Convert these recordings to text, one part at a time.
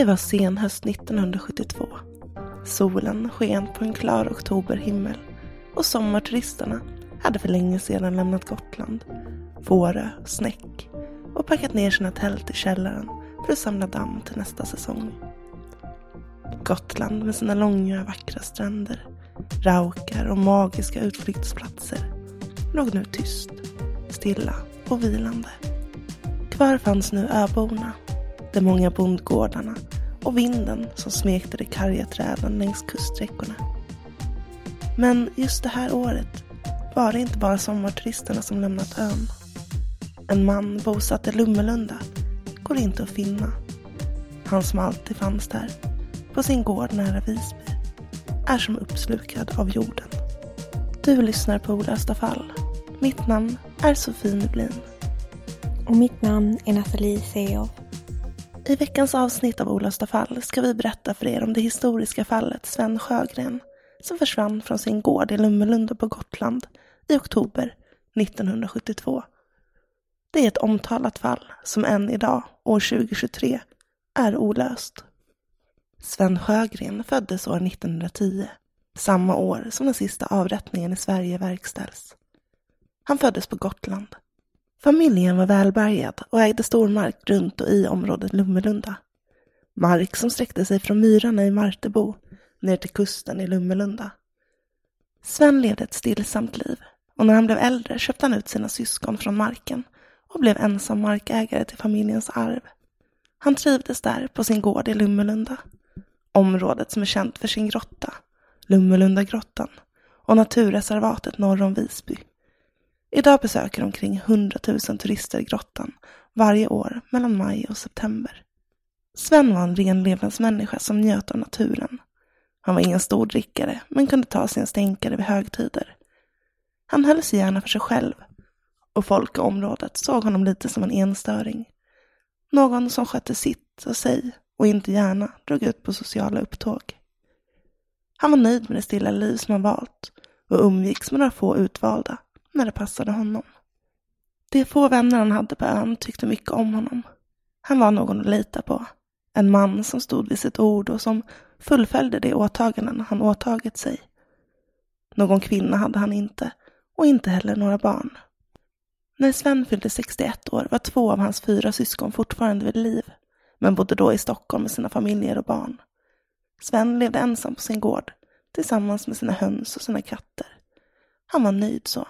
Det var senhöst 1972. Solen sken på en klar oktoberhimmel och sommarturisterna hade för länge sedan lämnat Gotland, Fårö, Snäck och packat ner sina tält i källaren för att samla damm till nästa säsong. Gotland med sina långa vackra stränder, raukar och magiska utflyktsplatser låg nu tyst, stilla och vilande. Kvar fanns nu öborna, de många bondgårdarna och vinden som smekte de karga träden längs kuststräckorna. Men just det här året var det inte bara sommarturisterna som lämnat ön. En man bosatt i Lummelunda går inte att finna. Han som alltid fanns där, på sin gård nära Visby, är som uppslukad av jorden. Du lyssnar på Olösta fall. Mitt namn är Sofie Nublin. Och mitt namn är Nathalie Seow. I veckans avsnitt av Olösta fall ska vi berätta för er om det historiska fallet Sven Sjögren som försvann från sin gård i Lummelunda på Gotland i oktober 1972. Det är ett omtalat fall som än idag, år 2023, är olöst. Sven Sjögren föddes år 1910, samma år som den sista avrättningen i Sverige verkställs. Han föddes på Gotland. Familjen var välbärgad och ägde stor mark runt och i området Lummelunda. Mark som sträckte sig från myrarna i Martebo ner till kusten i Lummelunda. Sven levde ett stillsamt liv och när han blev äldre köpte han ut sina syskon från marken och blev ensam markägare till familjens arv. Han trivdes där på sin gård i Lummelunda. Området som är känt för sin grotta, Lummelundagrottan, och naturreservatet norr om Visby. Idag besöker omkring 100 000 turister grottan varje år mellan maj och september. Sven var en renlevnadsmänniska som njöt av naturen. Han var ingen stor drickare, men kunde ta sig en stänkare vid högtider. Han höll sig gärna för sig själv och folk i området såg honom lite som en enstöring. Någon som skötte sitt och sig och inte gärna drog ut på sociala upptåg. Han var nöjd med det stilla liv som han valt och umgicks med några få utvalda när det passade honom. De få vänner han hade på ön tyckte mycket om honom. Han var någon att lita på. En man som stod vid sitt ord och som fullföljde de åtaganden han åtagit sig. Någon kvinna hade han inte och inte heller några barn. När Sven fyllde 61 år var två av hans fyra syskon fortfarande vid liv, men bodde då i Stockholm med sina familjer och barn. Sven levde ensam på sin gård, tillsammans med sina höns och sina katter. Han var nöjd så.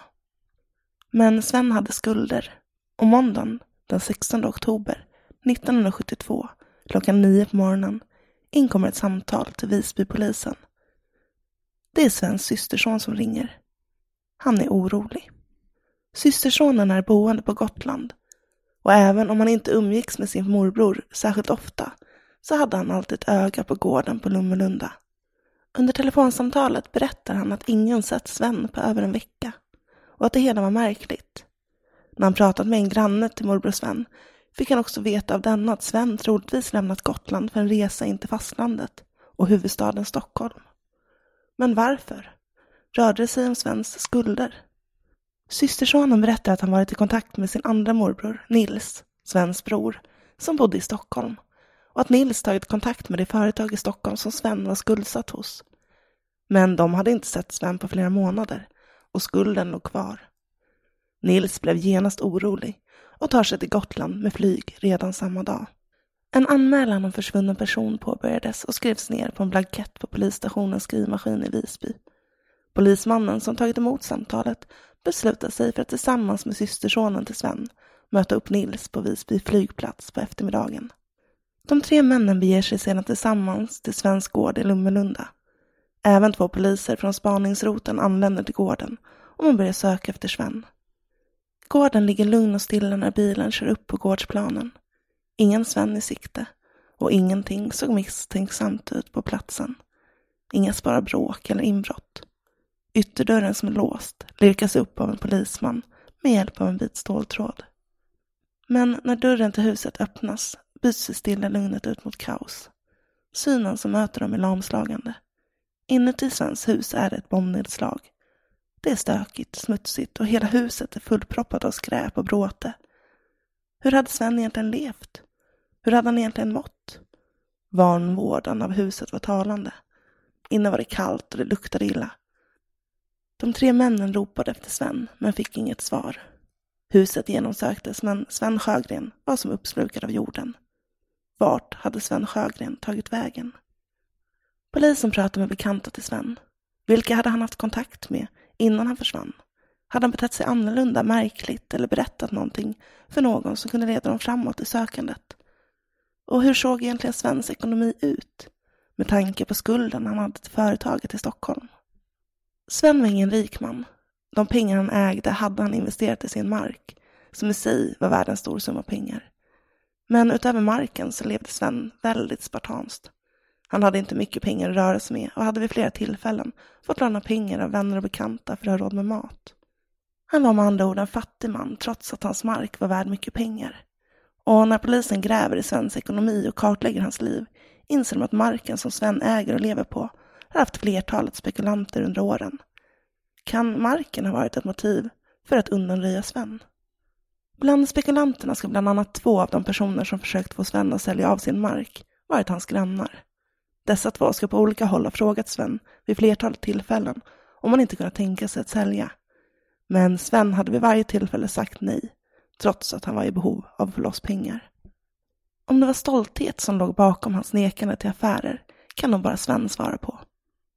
Men Sven hade skulder och måndagen den 16 oktober 1972 klockan nio på morgonen inkommer ett samtal till Visbypolisen. Det är Svens systerson som ringer. Han är orolig. Systersonen är boende på Gotland och även om han inte umgicks med sin morbror särskilt ofta så hade han alltid ett öga på gården på Lummelunda. Under telefonsamtalet berättar han att ingen sett Sven på över en vecka och att det hela var märkligt. När han pratat med en granne till morbror Sven fick han också veta av denna att Sven troligtvis lämnat Gotland för en resa in till fastlandet och huvudstaden Stockholm. Men varför? Rörde det sig om Svens skulder? Systersonen berättar att han varit i kontakt med sin andra morbror, Nils, Svens bror, som bodde i Stockholm och att Nils tagit kontakt med det företag i Stockholm som Sven var skuldsatt hos. Men de hade inte sett Sven på flera månader och skulden låg kvar. Nils blev genast orolig och tar sig till Gotland med flyg redan samma dag. En anmälan om försvunnen person påbörjades och skrevs ner på en blankett på polisstationens skrivmaskin i Visby. Polismannen som tagit emot samtalet beslutade sig för att tillsammans med systersonen till Sven möta upp Nils på Visby flygplats på eftermiddagen. De tre männen beger sig sedan tillsammans till Svens gård i Lummelunda. Även två poliser från spaningsroten anländer till gården och man börjar söka efter Sven. Gården ligger lugn och stilla när bilen kör upp på gårdsplanen. Ingen Sven i sikte och ingenting såg misstänksamt ut på platsen. Inga spara bråk eller inbrott. Ytterdörren som är låst lirkas upp av en polisman med hjälp av en vit ståltråd. Men när dörren till huset öppnas byts det stilla lugnet ut mot kaos. Synen som möter dem är lamslagande. Inuti Svens hus är det ett bombnedslag. Det är stökigt, smutsigt och hela huset är fullproppat av skräp och bråte. Hur hade Sven egentligen levt? Hur hade han egentligen mått? Vanvården av huset var talande. Inne var det kallt och det luktade illa. De tre männen ropade efter Sven, men fick inget svar. Huset genomsöktes, men Sven Sjögren var som uppslukad av jorden. Vart hade Sven Sjögren tagit vägen? Polisen pratade med bekanta till Sven. Vilka hade han haft kontakt med innan han försvann? Hade han betett sig annorlunda, märkligt eller berättat någonting för någon som kunde leda dem framåt i sökandet? Och hur såg egentligen Svens ekonomi ut med tanke på skulden han hade till företaget i Stockholm? Sven var ingen rik man. De pengar han ägde hade han investerat i sin mark, som i sig var värd en stor summa pengar. Men utöver marken så levde Sven väldigt spartanskt. Han hade inte mycket pengar att röra sig med och hade vid flera tillfällen fått låna pengar av vänner och bekanta för att ha råd med mat. Han var med andra ord en fattig man trots att hans mark var värd mycket pengar. Och när polisen gräver i Svens ekonomi och kartlägger hans liv inser de att marken som Sven äger och lever på har haft flertalet spekulanter under åren. Kan marken ha varit ett motiv för att undanröja Sven? Bland spekulanterna ska bland annat två av de personer som försökt få Sven att sälja av sin mark varit hans grannar. Dessa två ska på olika håll ha frågat Sven vid flertalet tillfällen om han inte kunnat tänka sig att sälja. Men Sven hade vid varje tillfälle sagt nej, trots att han var i behov av att få loss pengar. Om det var stolthet som låg bakom hans nekande till affärer kan nog bara Sven svara på.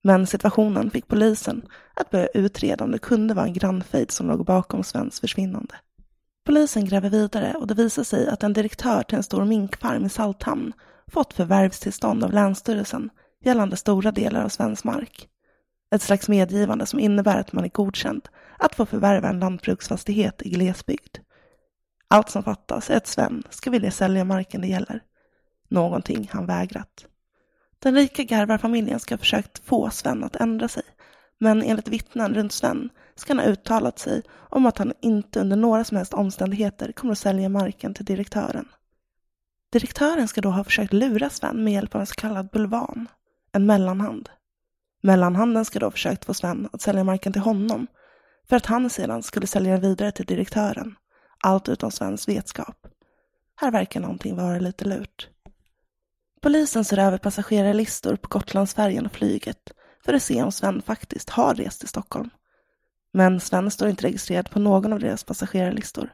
Men situationen fick polisen att börja utreda om det kunde vara en grannfejd som låg bakom Svens försvinnande. Polisen gräver vidare och det visar sig att en direktör till en stor minkfarm i Salthamn fått förvärvstillstånd av Länsstyrelsen gällande stora delar av svensk mark. Ett slags medgivande som innebär att man är godkänd att få förvärva en lantbruksfastighet i glesbygd. Allt som fattas är att Sven ska vilja sälja marken det gäller. Någonting han vägrat. Den rika garvarfamiljen ska ha försökt få Sven att ändra sig, men enligt vittnen runt Sven ska han ha uttalat sig om att han inte under några som helst omständigheter kommer att sälja marken till direktören. Direktören ska då ha försökt lura Sven med hjälp av en så kallad bulvan, en mellanhand. Mellanhanden ska då ha försökt få Sven att sälja marken till honom för att han sedan skulle sälja vidare till direktören, allt utan Svens vetskap. Här verkar någonting vara lite lurt. Polisen ser över passagerarlistor på Gotlandsfärjan och flyget för att se om Sven faktiskt har rest till Stockholm. Men Sven står inte registrerad på någon av deras passagerarlistor.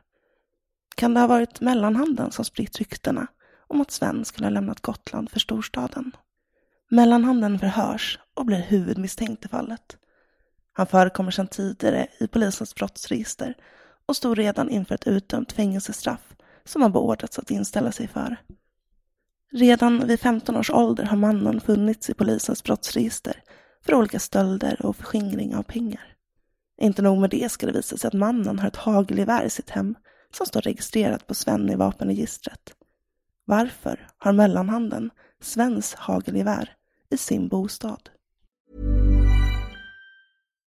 Kan det ha varit mellanhanden som spritt ryktena om att Sven skulle ha lämnat Gotland för storstaden? Mellanhanden förhörs och blir huvudmisstänkt i fallet. Han förekommer sedan tidigare i polisens brottsregister och stod redan inför ett utdömt fängelsestraff som han beordrats att inställa sig för. Redan vid 15 års ålder har mannen funnits i polisens brottsregister för olika stölder och förskingring av pengar. Inte nog med det ska det visa sig att mannen har ett hagelgevär i sitt hem som står registrerat på Sven i vapenregistret. Varför har mellanhanden Svens hagelgevär i sin bostad?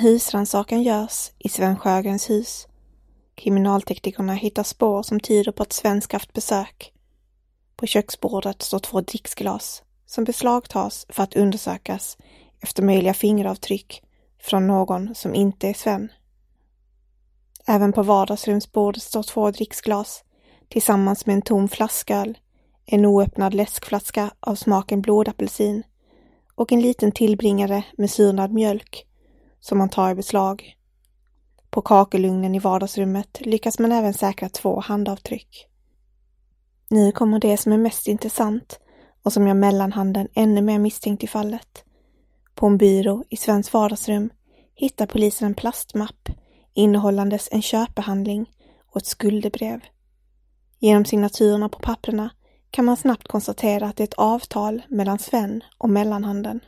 husrannsakan görs i Sven Sjögrens hus. Kriminalteknikerna hittar spår som tyder på att svensk haft besök. På köksbordet står två dricksglas som beslagtas för att undersökas efter möjliga fingeravtryck från någon som inte är Sven. Även på vardagsrumsbordet står två dricksglas tillsammans med en tom flasköl, en oöppnad läskflaska av smaken blodapelsin och en liten tillbringare med surnad mjölk som man tar i beslag. På kakelugnen i vardagsrummet lyckas man även säkra två handavtryck. Nu kommer det som är mest intressant och som gör mellanhanden ännu mer misstänkt i fallet. På en byrå i Svens vardagsrum hittar polisen en plastmapp innehållandes en köpehandling och ett skuldebrev. Genom signaturerna på papperna kan man snabbt konstatera att det är ett avtal mellan Sven och mellanhanden.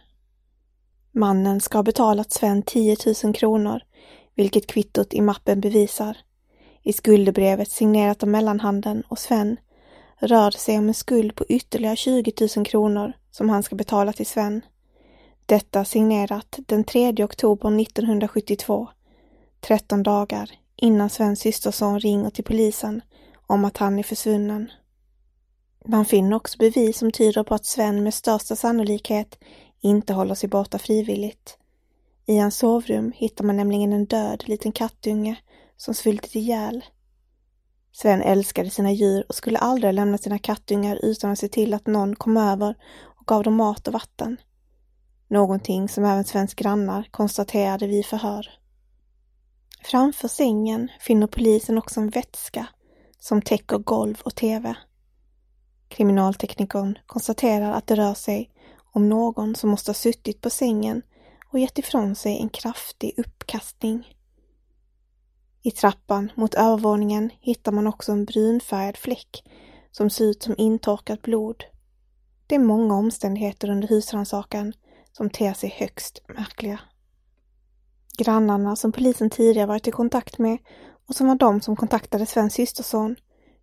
Mannen ska ha betalat Sven 10 000 kronor, vilket kvittot i mappen bevisar. I skuldebrevet signerat av mellanhanden och Sven rör det sig om en skuld på ytterligare 20 000 kronor som han ska betala till Sven. Detta signerat den 3 oktober 1972, 13 dagar innan Svens systerson ringer till polisen om att han är försvunnen. Man finner också bevis som tyder på att Sven med största sannolikhet inte håller sig borta frivilligt. I hans sovrum hittar man nämligen en död liten kattunge som svultit ihjäl. Sven älskade sina djur och skulle aldrig lämna sina kattungar utan att se till att någon kom över och gav dem mat och vatten. Någonting som även Svens grannar konstaterade vid förhör. Framför sängen finner polisen också en vätska som täcker golv och tv. Kriminalteknikern konstaterar att det rör sig om någon som måste ha suttit på sängen och gett ifrån sig en kraftig uppkastning. I trappan mot övervåningen hittar man också en brunfärgad fläck som ser ut som intorkat blod. Det är många omständigheter under husrannsakan som ter sig högst märkliga. Grannarna som polisen tidigare varit i kontakt med och som var de som kontaktade Svens systerson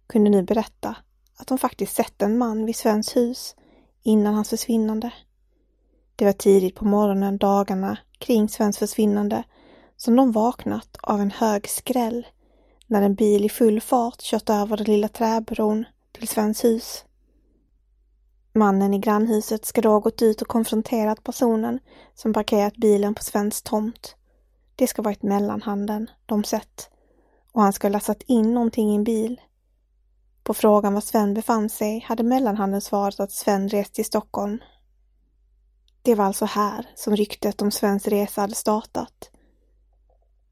kunde nu berätta att de faktiskt sett en man vid Svens hus innan hans försvinnande. Det var tidigt på morgonen dagarna kring Svens försvinnande som de vaknat av en hög skräll när en bil i full fart kört över den lilla träbron till Svens hus. Mannen i grannhuset ska då ha gått ut och konfronterat personen som parkerat bilen på Svens tomt. Det ska varit mellanhanden de sett och han ska ha lastat in någonting i en bil. På frågan var Sven befann sig hade mellanhanden svarat att Sven rest till Stockholm. Det var alltså här som ryktet om Svens resa hade startat.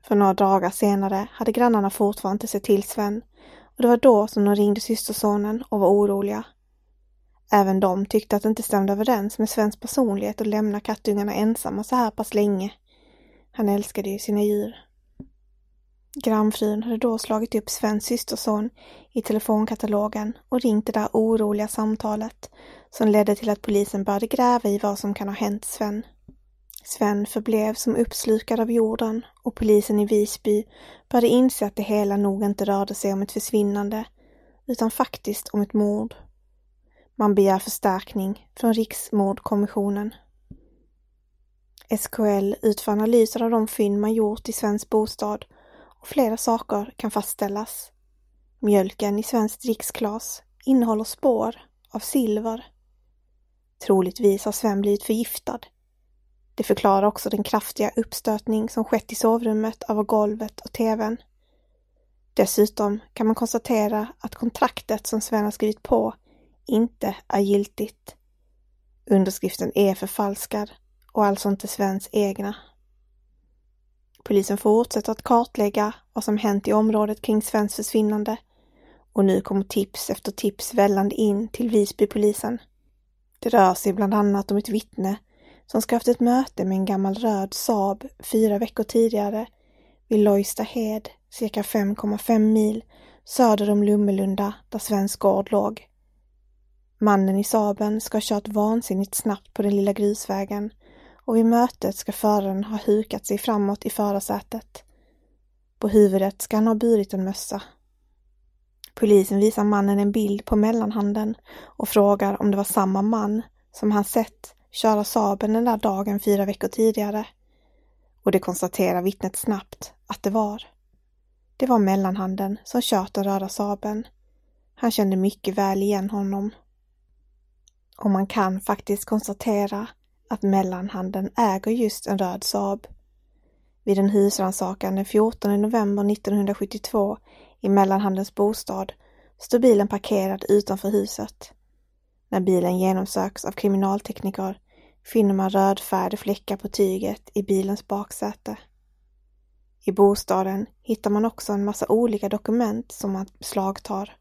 För några dagar senare hade grannarna fortfarande inte sett till Sven och det var då som de ringde systersonen och var oroliga. Även de tyckte att det inte stämde överens med Svens personlighet att lämna kattungarna ensamma så här pass länge. Han älskade ju sina djur. Grannfrun hade då slagit upp Svens systerson i telefonkatalogen och ringt det där oroliga samtalet som ledde till att polisen började gräva i vad som kan ha hänt Sven. Sven förblev som uppslukad av jorden och polisen i Visby började inse att det hela nog inte rörde sig om ett försvinnande utan faktiskt om ett mord. Man begär förstärkning från Riksmordkommissionen. SKL utför analyser av de fynd man gjort i Svens bostad flera saker kan fastställas. Mjölken i svenskt dricksglas innehåller spår av silver. Troligtvis har Sven blivit förgiftad. Det förklarar också den kraftiga uppstötning som skett i sovrummet över golvet och tvn. Dessutom kan man konstatera att kontraktet som Sven har skrivit på inte är giltigt. Underskriften är förfalskad och alltså inte Svens egna. Polisen fortsätter att kartlägga vad som hänt i området kring Svens försvinnande och nu kommer tips efter tips vällande in till Visbypolisen. Det rör sig bland annat om ett vittne som ska haft ett möte med en gammal röd Saab fyra veckor tidigare vid Lojstahed, cirka 5,5 mil söder om Lummelunda där Svens gård låg. Mannen i Saaben ska ha kört vansinnigt snabbt på den lilla grusvägen och vid mötet ska föraren ha hukat sig framåt i förarsätet. På huvudet ska han ha burit en mössa. Polisen visar mannen en bild på mellanhanden och frågar om det var samma man som han sett köra Saaben den där dagen fyra veckor tidigare. Och det konstaterar vittnet snabbt att det var. Det var mellanhanden som kört den röda Saaben. Han kände mycket väl igen honom. Och man kan faktiskt konstatera att mellanhanden äger just en röd Saab. Vid en husrannsakan den 14 november 1972 i mellanhandens bostad står bilen parkerad utanför huset. När bilen genomsöks av kriminaltekniker finner man rödfärgade fläckar på tyget i bilens baksäte. I bostaden hittar man också en massa olika dokument som man beslagtar.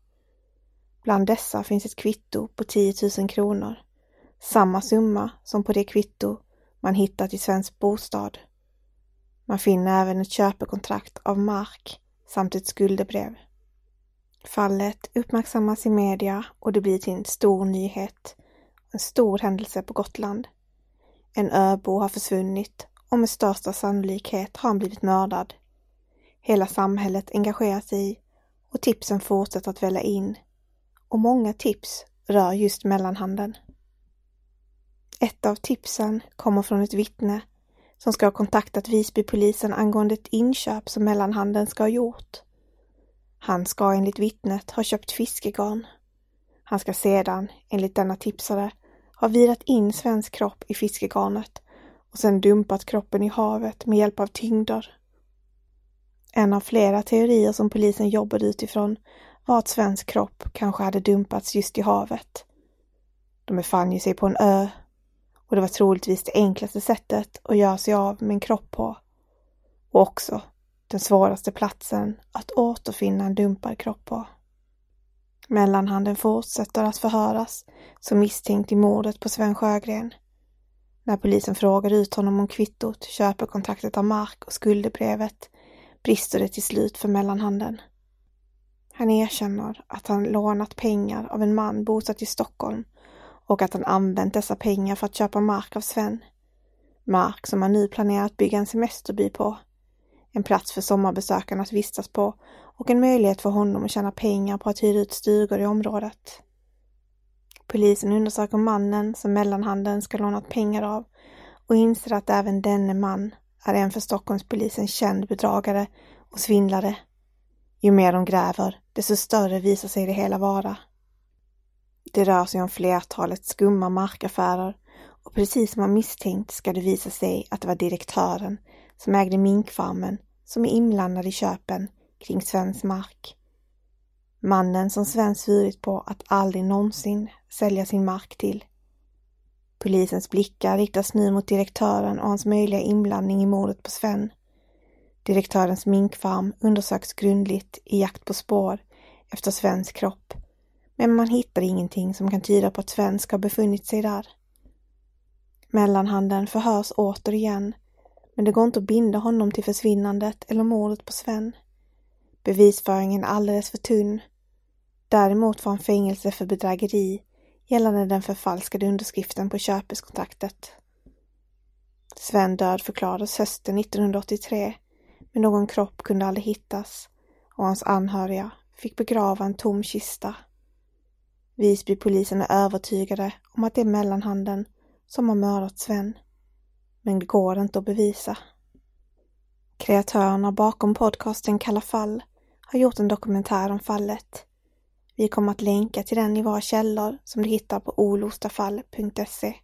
Bland dessa finns ett kvitto på 10 000 kronor. Samma summa som på det kvitto man hittat i Svensk Bostad. Man finner även ett köpekontrakt av mark samt ett skuldebrev. Fallet uppmärksammas i media och det blir till en stor nyhet. En stor händelse på Gotland. En öbo har försvunnit och med största sannolikhet har han blivit mördad. Hela samhället engagerar sig och tipsen fortsätter att välla in. Och många tips rör just mellanhanden. Ett av tipsen kommer från ett vittne som ska ha kontaktat Visbypolisen angående ett inköp som mellanhanden ska ha gjort. Han ska enligt vittnet ha köpt fiskegarn. Han ska sedan, enligt denna tipsare, ha virat in svensk kropp i fiskegarnet och sedan dumpat kroppen i havet med hjälp av tyngder. En av flera teorier som polisen jobbade utifrån var att svensk kropp kanske hade dumpats just i havet. De befann ju sig på en ö och det var troligtvis det enklaste sättet att göra sig av med en kropp på. Och också Den svåraste platsen att återfinna en dumpad kropp på. Mellanhanden fortsätter att förhöras som misstänkt i mordet på Sven Sjögren. När polisen frågar ut honom om kvittot, köpekontraktet av mark och skuldebrevet brister det till slut för mellanhanden. Han erkänner att han lånat pengar av en man bosatt i Stockholm och att han använt dessa pengar för att köpa mark av Sven. Mark som han nu planerar att bygga en semesterby på. En plats för sommarbesökarna att vistas på och en möjlighet för honom att tjäna pengar på att hyra ut stugor i området. Polisen undersöker mannen som mellanhanden ska lånat pengar av och inser att även denne man är en för Stockholmspolisen känd bedragare och svindlare. Ju mer de gräver, desto större visar sig det hela vara. Det rör sig om flertalet skumma markaffärer och precis som man misstänkt ska det visa sig att det var direktören som ägde minkfarmen som är inblandad i köpen kring Svens mark. Mannen som Sven svurit på att aldrig någonsin sälja sin mark till. Polisens blickar riktas nu mot direktören och hans möjliga inblandning i mordet på Sven. Direktörens minkfarm undersöks grundligt i jakt på spår efter Svens kropp, men man hittar ingenting som kan tyda på att Sven ska ha befunnit sig där. Mellanhanden förhörs återigen, men det går inte att binda honom till försvinnandet eller mordet på Sven. Bevisföringen är alldeles för tunn. Däremot får han fängelse för bedrägeri gällande den förfalskade underskriften på köpeskontraktet. Sven död förklarades hösten 1983, men någon kropp kunde aldrig hittas och hans anhöriga fick begrava en tom kista. Visbypolisen är övertygade om att det är mellanhanden som har mördat Sven. Men det går inte att bevisa. Kreatörerna bakom podcasten Kalla fall har gjort en dokumentär om fallet. Vi kommer att länka till den i våra källor som du hittar på olostafall.se.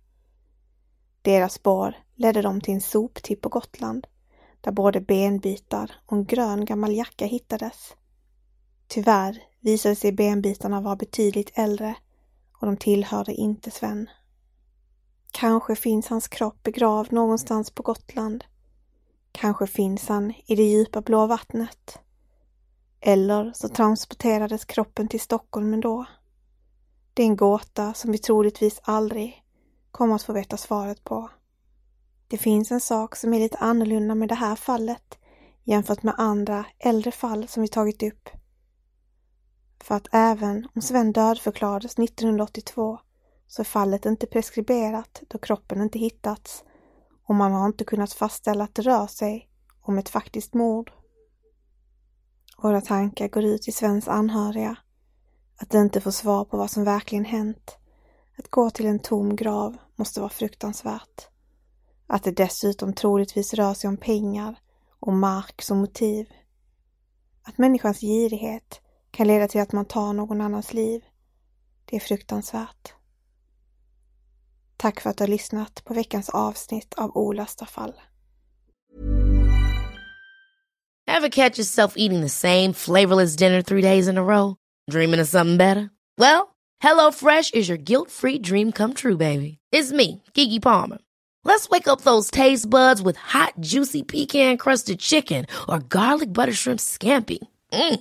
Deras spår ledde dem till en soptipp på Gotland där både benbitar och en grön gammal jacka hittades. Tyvärr visade sig benbitarna vara betydligt äldre och de tillhörde inte Sven. Kanske finns hans kropp begravd någonstans på Gotland. Kanske finns han i det djupa blå vattnet. Eller så transporterades kroppen till Stockholm ändå. Det är en gåta som vi troligtvis aldrig kommer att få veta svaret på. Det finns en sak som är lite annorlunda med det här fallet jämfört med andra äldre fall som vi tagit upp. För att även om Sven dödförklarades 1982 så är fallet inte preskriberat då kroppen inte hittats och man har inte kunnat fastställa att det rör sig om ett faktiskt mord. Våra tankar går ut till Svens anhöriga. Att inte få svar på vad som verkligen hänt. Att gå till en tom grav måste vara fruktansvärt. Att det dessutom troligtvis rör sig om pengar och mark som motiv. Att människans girighet kan leda till att man tar någon annans liv. Det är fruktansvärt. Tack för att du har lyssnat på veckans avsnitt av Olösta fall. Have catch yourself eating the same flavorless dinner three days in a row? Dreaming of something better? Well, hello fresh is your guilt-free dream come true, baby. It's me, Gigi Palmer. Let's wake up those taste buds with hot, juicy pecan-crusted chicken or garlic butter shrimp scampi. Mm.